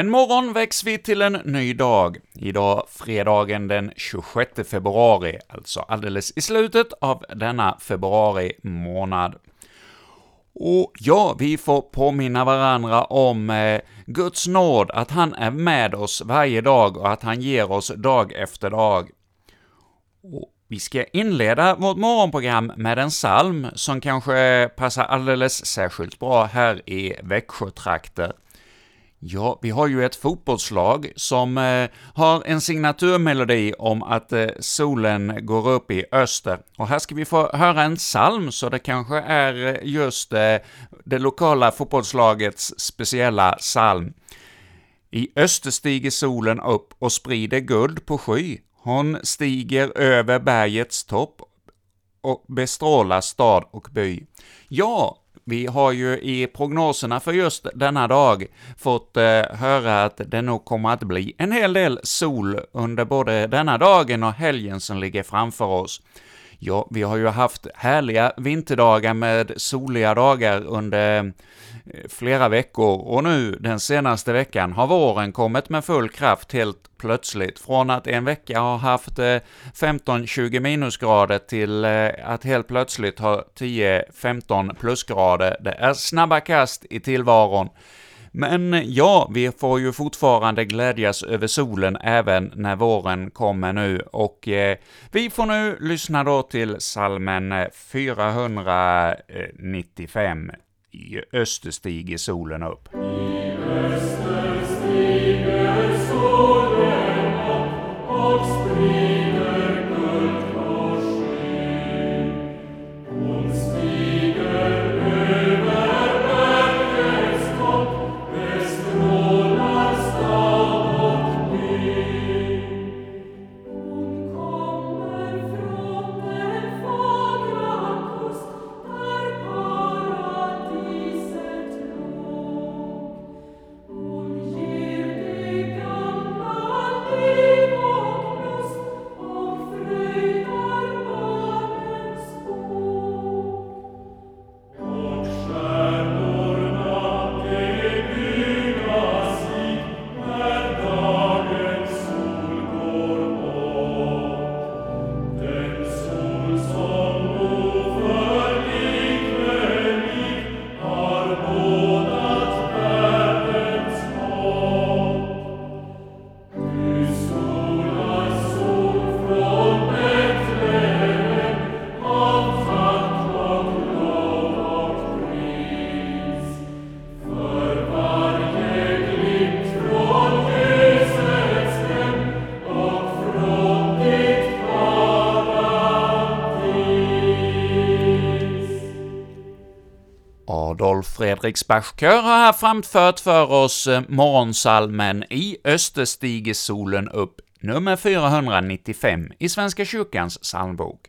En morgon väcks vi till en ny dag. Idag fredagen den 26 februari, alltså alldeles i slutet av denna februari månad. Och ja, vi får påminna varandra om eh, Guds nåd, att han är med oss varje dag och att han ger oss dag efter dag. Och vi ska inleda vårt morgonprogram med en psalm som kanske passar alldeles särskilt bra här i Växjötrakter. Ja, vi har ju ett fotbollslag som eh, har en signaturmelodi om att eh, solen går upp i öster. Och här ska vi få höra en psalm, så det kanske är eh, just eh, det lokala fotbollslagets speciella psalm. I öster stiger solen upp och sprider guld på sky. Hon stiger över bergets topp och bestrålar stad och by. Ja, vi har ju i prognoserna för just denna dag fått eh, höra att det nog kommer att bli en hel del sol under både denna dagen och helgen som ligger framför oss. Ja, vi har ju haft härliga vinterdagar med soliga dagar under eh, flera veckor, och nu den senaste veckan har våren kommit med full kraft helt plötsligt. Från att en vecka ha haft eh, 15-20 minusgrader till eh, att helt plötsligt ha 10-15 plusgrader. Det är snabba kast i tillvaron. Men ja, vi får ju fortfarande glädjas över solen även när våren kommer nu, och eh, vi får nu lyssna då till salmen eh, 495, I öster stiger solen upp. Adolf Fredriks har här framfört för oss eh, morgonsalmen I öster stiger solen upp, nummer 495 i Svenska kyrkans psalmbok.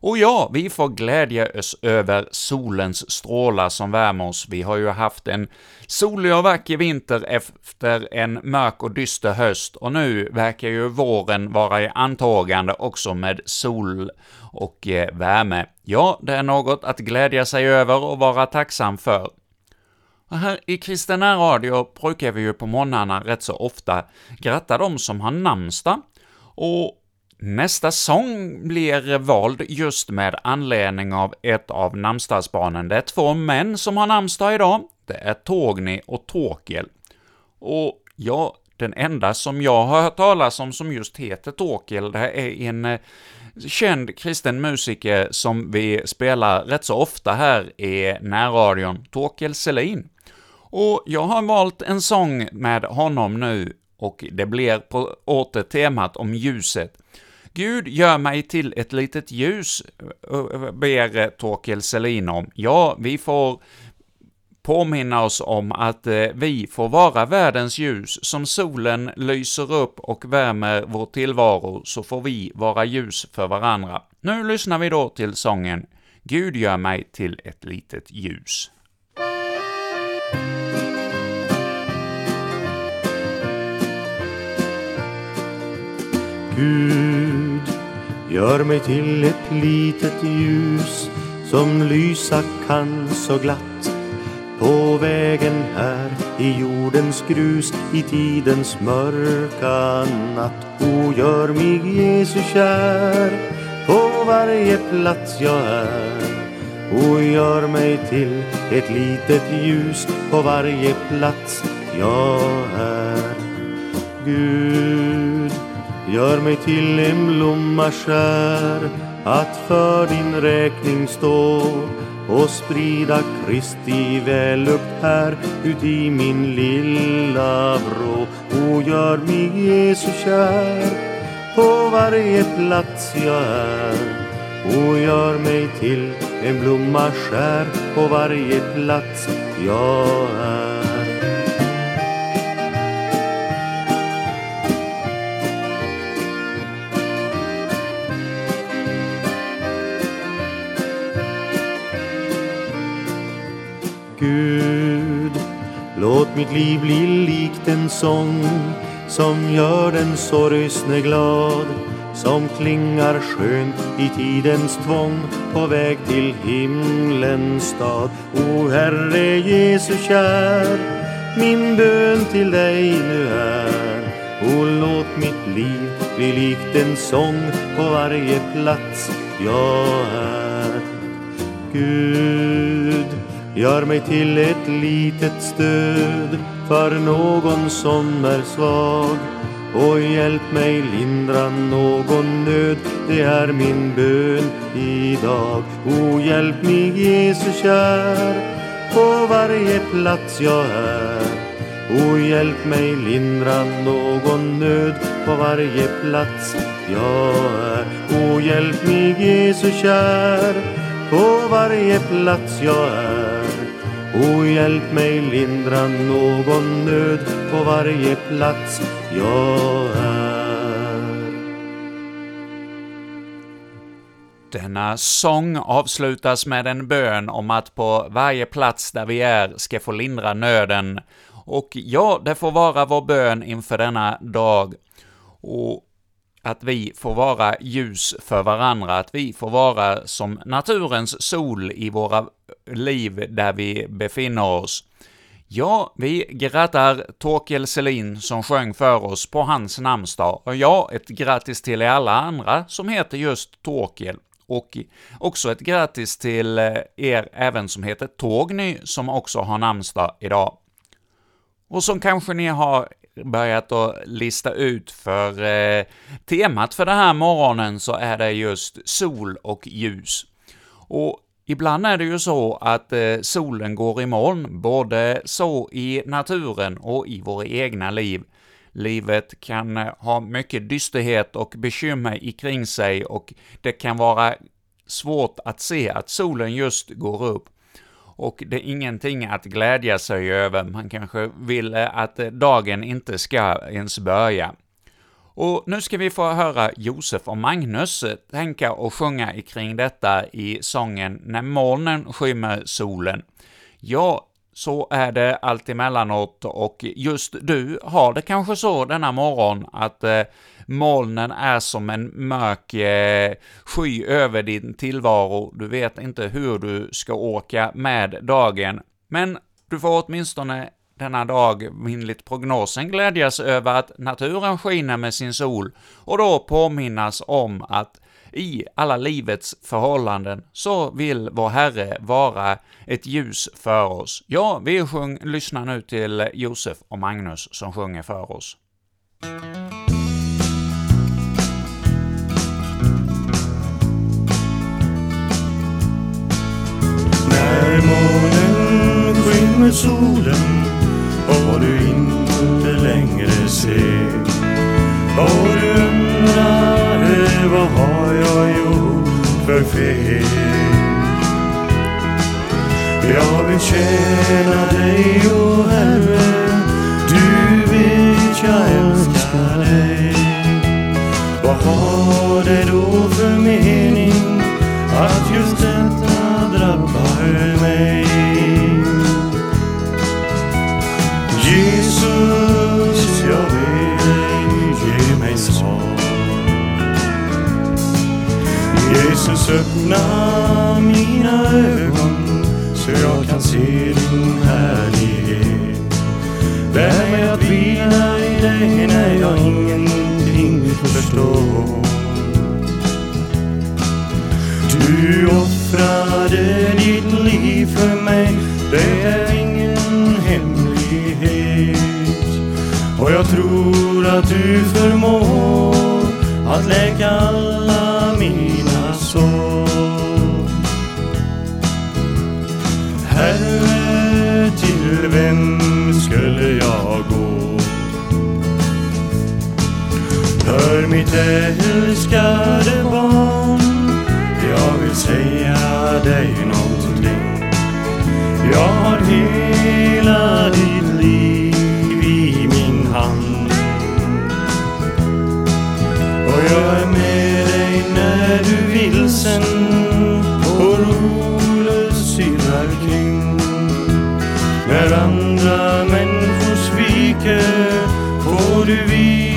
Och ja, vi får glädja oss över solens strålar som värmer oss. Vi har ju haft en solig och vacker vinter efter en mörk och dyster höst, och nu verkar ju våren vara i antågande också med sol och eh, värme. Ja, det är något att glädja sig över och vara tacksam för. Och här i Kristen Radio brukar vi ju på morgnarna rätt så ofta gratta de som har namnsdag, och nästa sång blir vald just med anledning av ett av namnsdagsbarnen. Det är två män som har namnsdag idag. Det är Torgny och Torkel. Och ja, den enda som jag har hört talas om som just heter Torkel, det är en eh, känd kristen musiker som vi spelar rätt så ofta här i närradion, Torkel Selin. Och jag har valt en sång med honom nu, och det blir på åter temat om ljuset. Gud, gör mig till ett litet ljus, ber Torkel Selin om. Ja, vi får påminna oss om att eh, vi får vara världens ljus. Som solen lyser upp och värmer vår tillvaro, så får vi vara ljus för varandra. Nu lyssnar vi då till sången ”Gud gör mig till ett litet ljus”. Gud, gör mig till ett litet ljus som lysa kan så glatt på vägen här i jordens grus i tidens mörka natt. O, gör mig Jesus kär på varje plats jag är. O, gör mig till ett litet ljus på varje plats jag är. Gud, gör mig till en blomma skär att för din räkning stå och sprida Kristi vällukt här ut i min lilla vrå. O, gör mig Jesus kär på varje plats jag är. O, gör mig till en blomma skär på varje plats jag är. Låt mitt liv bli likt en sång som gör den sorgsne glad som klingar skönt i tidens tvång på väg till himlens stad. O Herre Jesus kär, min bön till dig nu är. O låt mitt liv bli likt en sång på varje plats jag är. Gud, gör mig till ett litet stöd för någon som är svag och hjälp mig lindra någon nöd, det är min bön idag. O, hjälp mig Jesus kär på varje plats jag är. O, hjälp mig lindra någon nöd på varje plats jag är. O, hjälp mig Jesus kär på varje plats jag är. O, hjälp mig lindra någon nöd på varje plats jag är. Denna sång avslutas med en bön om att på varje plats där vi är ska få lindra nöden. Och ja, det får vara vår bön inför denna dag. Och att vi får vara ljus för varandra, att vi får vara som naturens sol i våra liv där vi befinner oss. Ja, vi grattar Torkel Selin som sjöng för oss på hans namnsdag, och ja, ett grattis till alla andra som heter just Torkel. Och också ett grattis till eh, er även som heter Torgny som också har namnsdag idag. Och som kanske ni har börjat att lista ut för eh, temat för den här morgonen så är det just sol och ljus. Och ibland är det ju så att eh, solen går i moln, både så i naturen och i våra egna liv. Livet kan eh, ha mycket dysterhet och bekymmer ikring sig och det kan vara svårt att se att solen just går upp och det är ingenting att glädja sig över, man kanske vill eh, att eh, dagen inte ska ens börja. Och nu ska vi få höra Josef och Magnus eh, tänka och sjunga kring detta i sången ”När molnen skymmer solen”. Jag så är det allt emellanåt och just du har det kanske så denna morgon att eh, molnen är som en mörk eh, sky över din tillvaro, du vet inte hur du ska åka med dagen, men du får åtminstone denna dag, enligt prognosen, glädjas över att naturen skiner med sin sol, och då påminnas om att i alla livets förhållanden så vill vår Herre vara ett ljus för oss. Ja, vi sjung, lyssnar nu till Josef och Magnus som sjunger för oss. När månen skymmer solen och du inte längre ser och du undrar vad har jag gjort för fel? Jag vill tjäna dig, o Herre. Du vet jag älskar dig. Vad har det då för mening att just detta drabbar mig? Jesus, jag vet Jesus, öppna mina ögon så jag kan se din härlighet. Lär mig att vila i dig när jag ingenting förstår. Du offrade ditt liv för mig, det är ingen hemlighet. Och jag tror att du förmår att läka alla mitt älskade barn, jag vill säga dig någonting. Jag har hela ditt liv i min hand. Och jag är med dig när du vilsen och rolös kring. När andra människor sviker får du vila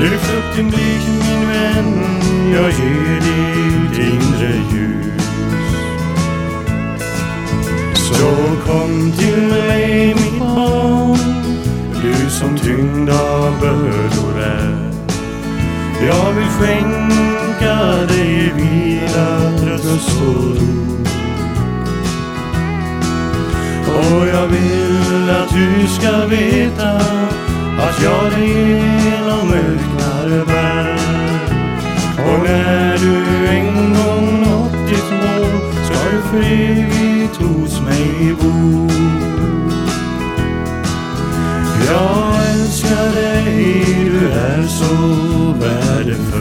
Lyft upp din blick min vän, jag ger ditt inre ljus. Så kom till mig mitt barn, du som tyngd av bördor är. Jag vill skänka dig vila, tröst och ro. Och jag vill att du ska veta att jag dig genom bär. Och när du en gång nått ditt mål ska du för evigt hos mig bo. Jag älskar dig, du är så värdefull.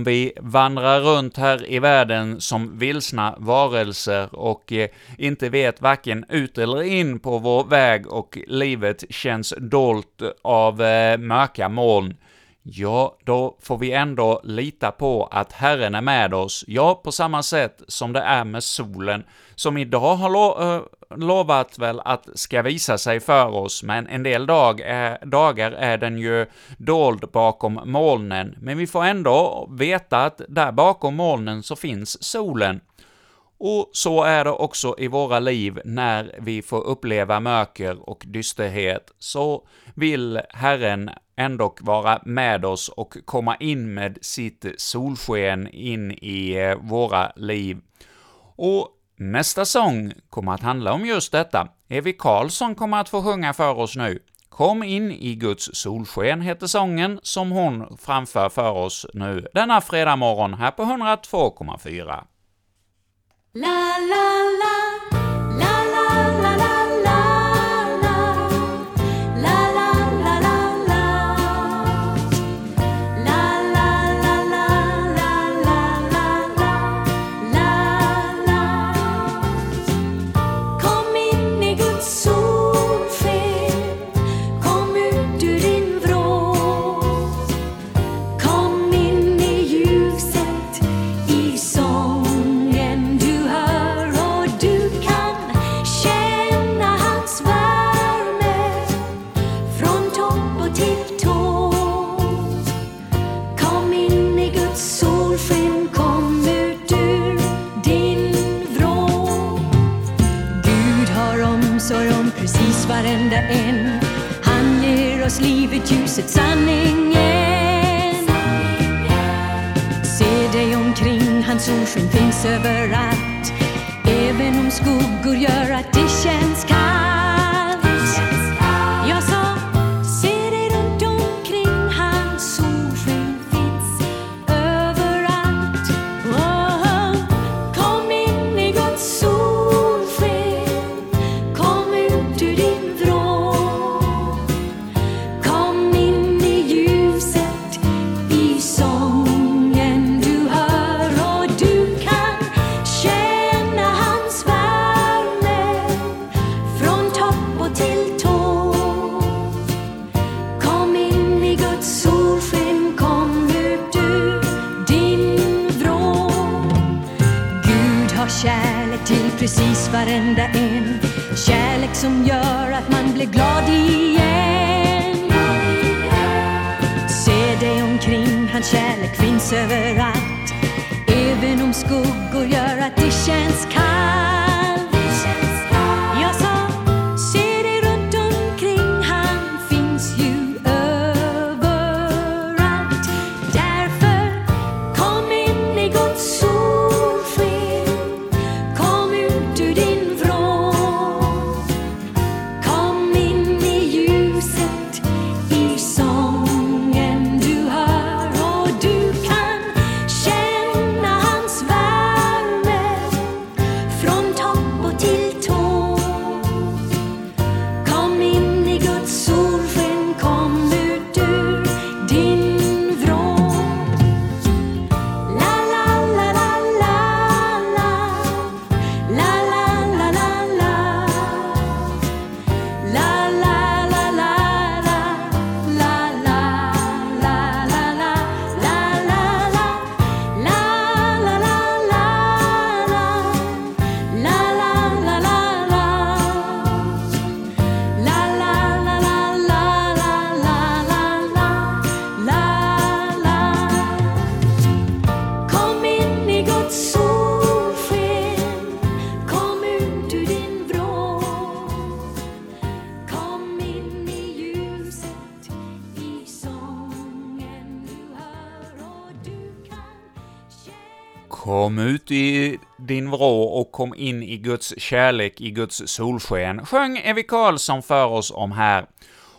Om vi vandrar runt här i världen som vilsna varelser och eh, inte vet varken ut eller in på vår väg och livet känns dolt av eh, mörka moln, ja, då får vi ändå lita på att Herren är med oss, ja, på samma sätt som det är med solen, som idag har eh, lovat väl att ska visa sig för oss, men en del dag är, dagar är den ju dold bakom molnen, men vi får ändå veta att där bakom molnen så finns solen. Och så är det också i våra liv när vi får uppleva mörker och dysterhet, så vill Herren ändå vara med oss och komma in med sitt solsken in i eh, våra liv. Och nästa sång kommer att handla om just detta. Evi Karlsson kommer att få sjunga för oss nu. Kom in i Guds solsken heter sången som hon framför för oss nu denna fredag morgon här på 102,4. La la la, Kom ut i din vrå och kom in i Guds kärlek, i Guds solsken, sjöng Evy Karlsson för oss om här.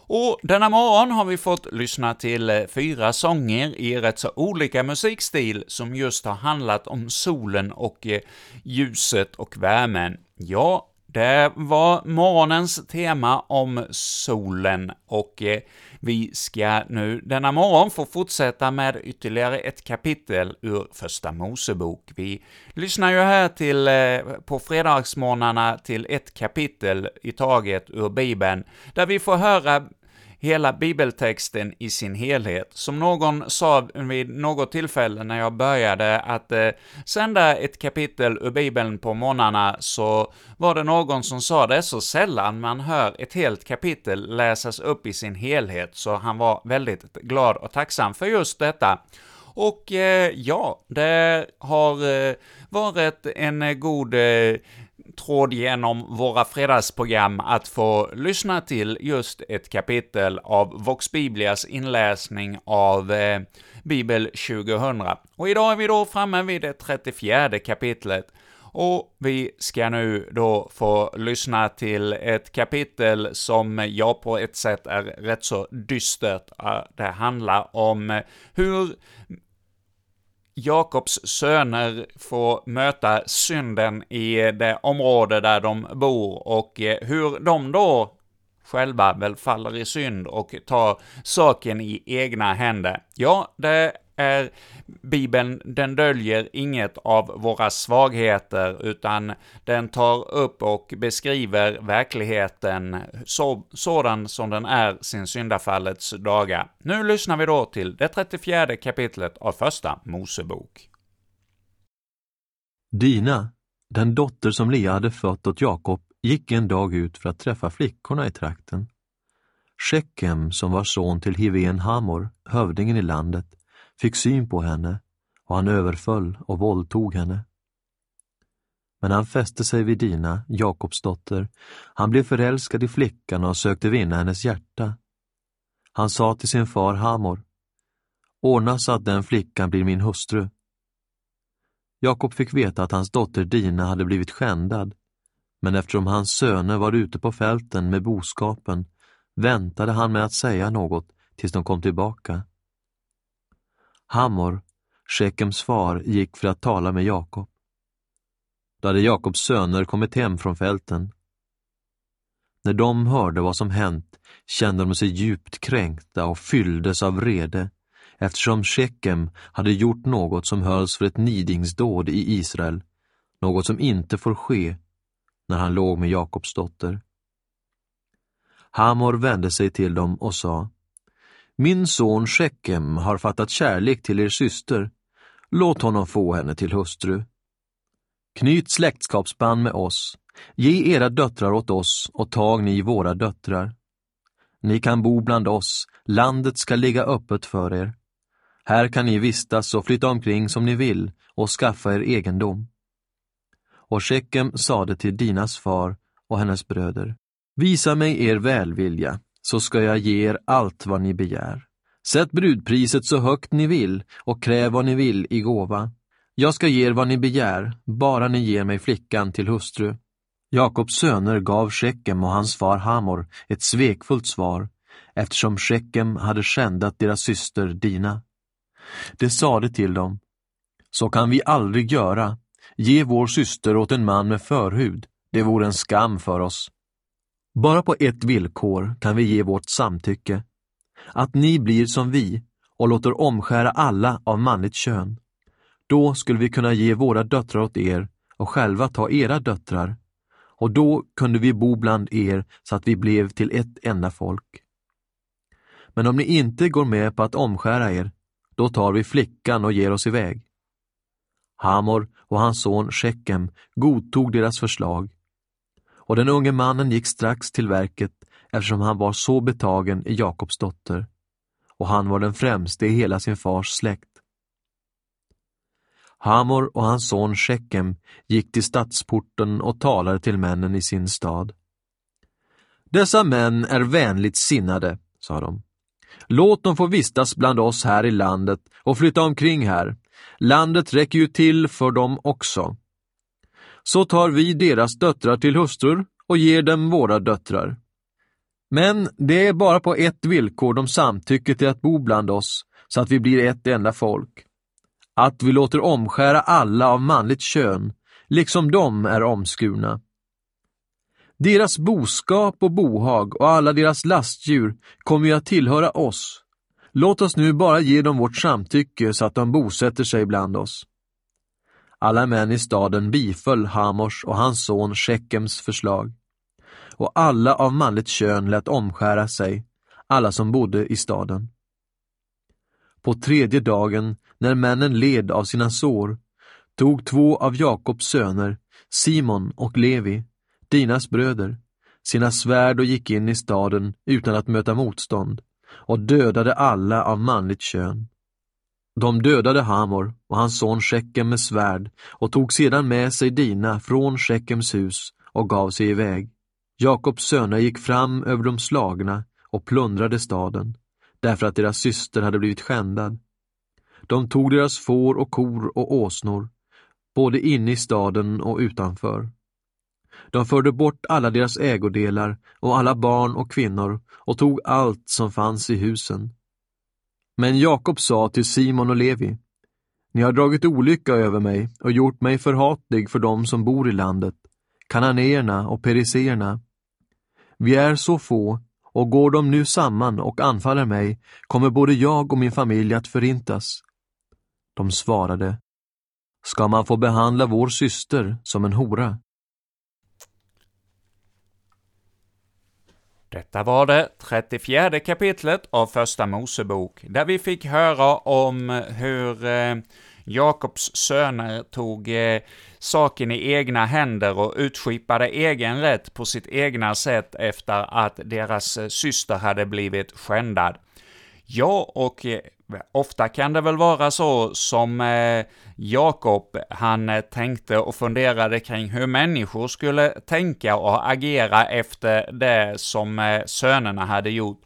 Och denna morgon har vi fått lyssna till eh, fyra sånger i rätt så olika musikstil som just har handlat om solen och eh, ljuset och värmen. Ja, det var morgonens tema om solen och eh, vi ska nu denna morgon få fortsätta med ytterligare ett kapitel ur Första Mosebok. Vi lyssnar ju här till, eh, på fredagsmorgnarna till ett kapitel i taget ur Bibeln, där vi får höra hela bibeltexten i sin helhet. Som någon sa vid något tillfälle när jag började att eh, sända ett kapitel ur Bibeln på morgnarna, så var det någon som sa det är så sällan man hör ett helt kapitel läsas upp i sin helhet, så han var väldigt glad och tacksam för just detta. Och eh, ja, det har eh, varit en eh, god eh, tråd genom våra fredagsprogram att få lyssna till just ett kapitel av Vox Biblias inläsning av eh, Bibel 2000. Och idag är vi då framme vid det 34 kapitlet, och vi ska nu då få lyssna till ett kapitel som ja, på ett sätt är rätt så dystert. Eh, det handlar om eh, hur Jakobs söner får möta synden i det område där de bor och eh, hur de då själva väl faller i synd och tar saken i egna händer. Ja, det är Bibeln, den döljer inget av våra svagheter, utan den tar upp och beskriver verkligheten så, sådan som den är sin syndafallets dagar. Nu lyssnar vi då till det 34 kapitlet av Första Mosebok. Dina, den dotter som Lea hade fött åt Jakob, gick en dag ut för att träffa flickorna i trakten. Shekem, som var son till Hivén Hamor, hövdingen i landet, fick syn på henne och han överföll och våldtog henne. Men han fäste sig vid Dina, Jakobs dotter. Han blev förälskad i flickan och sökte vinna hennes hjärta. Han sa till sin far Hamor, ordna så att den flickan blir min hustru. Jakob fick veta att hans dotter Dina hade blivit skändad, men eftersom hans söner var ute på fälten med boskapen väntade han med att säga något tills de kom tillbaka. Hamor, Shekems far, gick för att tala med Jakob. Då hade Jakobs söner kommit hem från fälten. När de hörde vad som hänt kände de sig djupt kränkta och fylldes av vrede eftersom Shekem hade gjort något som hölls för ett nidingsdåd i Israel, något som inte får ske när han låg med Jakobs dotter. Hamor vände sig till dem och sa min son Shekem har fattat kärlek till er syster. Låt honom få henne till hustru. Knyt släktskapsband med oss. Ge era döttrar åt oss och tag ni våra döttrar. Ni kan bo bland oss, landet ska ligga öppet för er. Här kan ni vistas och flytta omkring som ni vill och skaffa er egendom. Och Shekem sade till Dinas far och hennes bröder, visa mig er välvilja, så ska jag ge er allt vad ni begär. Sätt brudpriset så högt ni vill och kräv vad ni vill i gåva. Jag ska ge er vad ni begär, bara ni ger mig flickan till hustru. Jakobs söner gav Shekem och hans far Hamor ett svekfullt svar, eftersom Shekem hade skändat deras syster Dina. Det sade till dem, så kan vi aldrig göra, ge vår syster åt en man med förhud, det vore en skam för oss. Bara på ett villkor kan vi ge vårt samtycke, att ni blir som vi och låter omskära alla av manligt kön. Då skulle vi kunna ge våra döttrar åt er och själva ta era döttrar, och då kunde vi bo bland er så att vi blev till ett enda folk. Men om ni inte går med på att omskära er, då tar vi flickan och ger oss iväg. Hamor och hans son Shekem godtog deras förslag, och den unge mannen gick strax till verket eftersom han var så betagen i Jakobs dotter, och han var den främste i hela sin fars släkt. Hamor och hans son Shekem gick till stadsporten och talade till männen i sin stad. Dessa män är vänligt sinnade, sa de. Låt dem få vistas bland oss här i landet och flytta omkring här. Landet räcker ju till för dem också. Så tar vi deras döttrar till hustrur och ger dem våra döttrar. Men det är bara på ett villkor de samtycker till att bo bland oss, så att vi blir ett enda folk att vi låter omskära alla av manligt kön, liksom de är omskurna. Deras boskap och bohag och alla deras lastdjur kommer ju att tillhöra oss. Låt oss nu bara ge dem vårt samtycke så att de bosätter sig bland oss. Alla män i staden biföll Hamors och hans son Shekems förslag. Och alla av manligt kön lät omskära sig, alla som bodde i staden. På tredje dagen, när männen led av sina sår, tog två av Jakobs söner, Simon och Levi, Dinas bröder, sina svärd och gick in i staden utan att möta motstånd och dödade alla av manligt kön. De dödade Hamor och hans son Shekem med svärd och tog sedan med sig Dina från Shekems hus och gav sig iväg. Jakobs söner gick fram över de slagna och plundrade staden därför att deras syster hade blivit skändad. De tog deras får och kor och åsnor, både inne i staden och utanför. De förde bort alla deras ägodelar och alla barn och kvinnor och tog allt som fanns i husen. Men Jakob sa till Simon och Levi, Ni har dragit olycka över mig och gjort mig förhatlig för dem som bor i landet, kananéerna och periseerna. Vi är så få och går de nu samman och anfaller mig kommer både jag och min familj att förintas. De svarade, ska man få behandla vår syster som en hora? Detta var det 34 kapitlet av Första Mosebok, där vi fick höra om hur eh, Jakobs söner tog eh, saken i egna händer och utskipade egen rätt på sitt egna sätt efter att deras eh, syster hade blivit skändad. Ja, och eh, ofta kan det väl vara så som eh, Jakob, han eh, tänkte och funderade kring hur människor skulle tänka och agera efter det som sönerna hade gjort.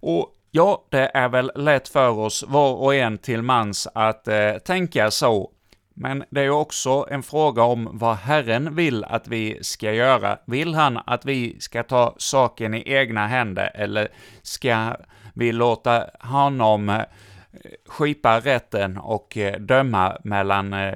Och Ja, det är väl lätt för oss var och en till mans att tänka så. Men det är också en fråga om vad Herren vill att vi ska göra. Vill han att vi ska ta saken i egna händer, eller ska vill låta honom eh, skipa rätten och eh, döma mellan eh,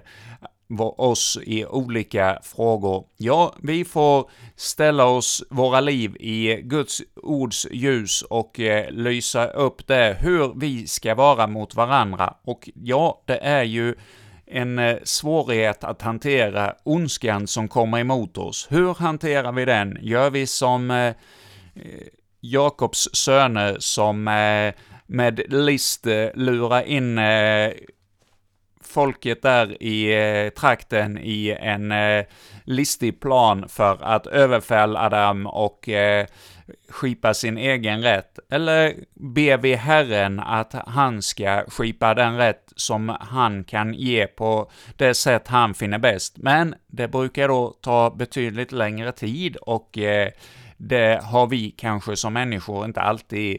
oss i olika frågor. Ja, vi får ställa oss våra liv i Guds ords ljus och eh, lysa upp det, hur vi ska vara mot varandra. Och ja, det är ju en eh, svårighet att hantera ondskan som kommer emot oss. Hur hanterar vi den? Gör vi som eh Jakobs söner som eh, med list eh, lurar in eh, folket där i eh, trakten i en eh, listig plan för att överfälla dem och eh, skipa sin egen rätt? Eller ber vi Herren att han ska skipa den rätt som han kan ge på det sätt han finner bäst? Men det brukar då ta betydligt längre tid och eh, det har vi kanske som människor inte alltid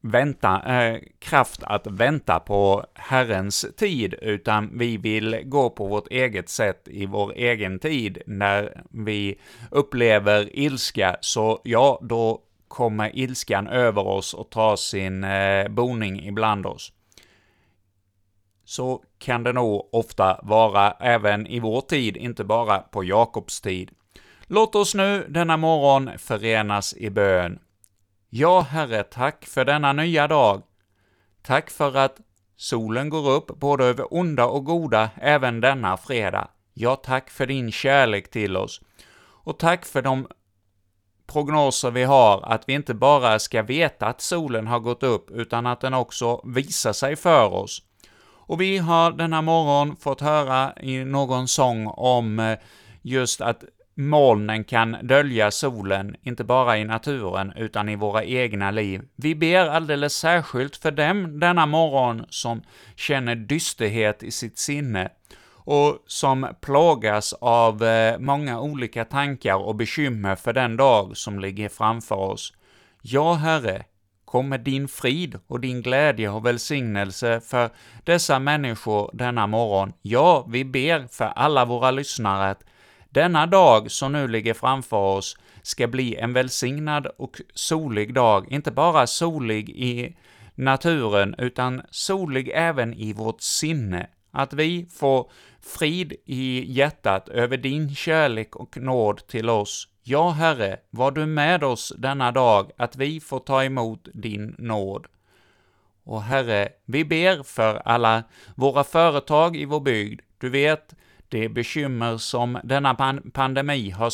vänta, eh, kraft att vänta på Herrens tid, utan vi vill gå på vårt eget sätt i vår egen tid. När vi upplever ilska, så ja, då kommer ilskan över oss och tar sin eh, boning ibland oss. Så kan det nog ofta vara även i vår tid, inte bara på Jakobs tid. Låt oss nu denna morgon förenas i bön. Ja, Herre, tack för denna nya dag. Tack för att solen går upp både över onda och goda även denna fredag. Ja, tack för din kärlek till oss. Och tack för de prognoser vi har, att vi inte bara ska veta att solen har gått upp, utan att den också visar sig för oss. Och vi har denna morgon fått höra i någon sång om eh, just att molnen kan dölja solen, inte bara i naturen, utan i våra egna liv. Vi ber alldeles särskilt för dem denna morgon som känner dysterhet i sitt sinne, och som plågas av eh, många olika tankar och bekymmer för den dag som ligger framför oss. Ja, Herre, kom med din frid och din glädje och välsignelse för dessa människor denna morgon. Ja, vi ber för alla våra lyssnare att denna dag som nu ligger framför oss ska bli en välsignad och solig dag, inte bara solig i naturen, utan solig även i vårt sinne. Att vi får frid i hjärtat över din kärlek och nåd till oss. Ja, Herre, var du med oss denna dag, att vi får ta emot din nåd. Och Herre, vi ber för alla våra företag i vår bygd. Du vet, det bekymmer som denna pan pandemi har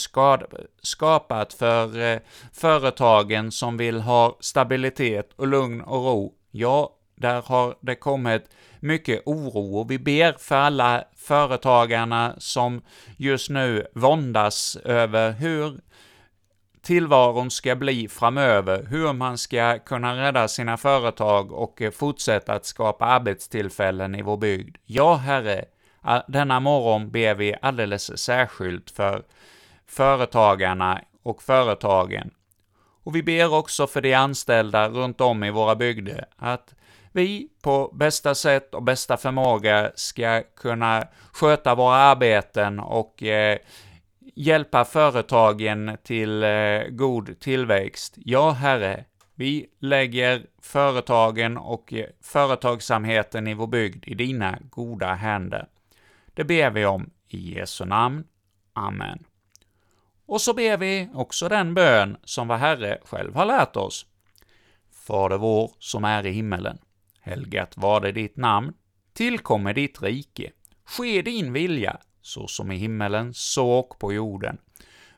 skapat för eh, företagen som vill ha stabilitet och lugn och ro. Ja, där har det kommit mycket oro och vi ber för alla företagarna som just nu våndas över hur tillvaron ska bli framöver, hur man ska kunna rädda sina företag och eh, fortsätta att skapa arbetstillfällen i vår bygd. Ja, Herre, denna morgon ber vi alldeles särskilt för företagarna och företagen. Och vi ber också för de anställda runt om i våra bygder, att vi på bästa sätt och bästa förmåga ska kunna sköta våra arbeten och eh, hjälpa företagen till eh, god tillväxt. Ja, Herre, vi lägger företagen och eh, företagsamheten i vår bygd i dina goda händer. Det ber vi om i Jesu namn. Amen. Och så ber vi också den bön som vår Herre själv har lärt oss. Fader vår som är i himmelen. Helgat var det ditt namn. Tillkommer ditt rike. Ske din vilja, så som i himmelen, så och på jorden.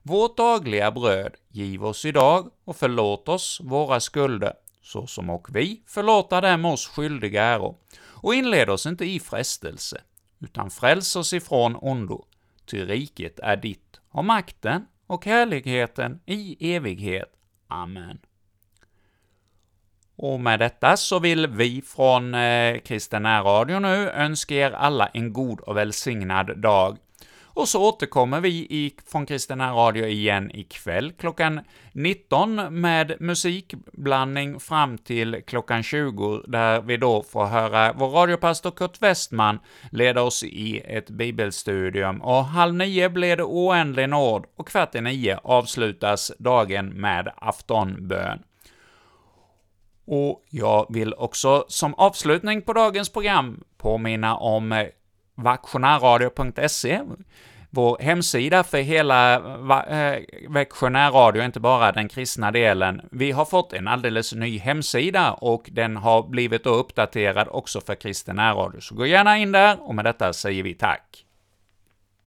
Vårt dagliga bröd giv oss idag och förlåt oss våra skulder, så som och vi förlåta dem oss skyldiga äro. Och inled oss inte i frestelse, utan fräls oss ifrån ondo, ty riket är ditt, och makten och härligheten i evighet. Amen. Och med detta så vill vi från eh, Kristen Radio nu önska er alla en god och välsignad dag. Och så återkommer vi i, från Kristina Radio igen ikväll klockan 19 med musikblandning fram till klockan 20, där vi då får höra vår radiopastor Kurt Westman leda oss i ett bibelstudium. Och halv nio blir det oändlig nåd, och kvart i nio avslutas dagen med aftonbön. Och jag vill också som avslutning på dagens program påminna om vaktionärradio.se, vår hemsida för hela eh, Växjö närradio, inte bara den kristna delen. Vi har fått en alldeles ny hemsida och den har blivit uppdaterad också för kristen närradio, så gå gärna in där, och med detta säger vi tack.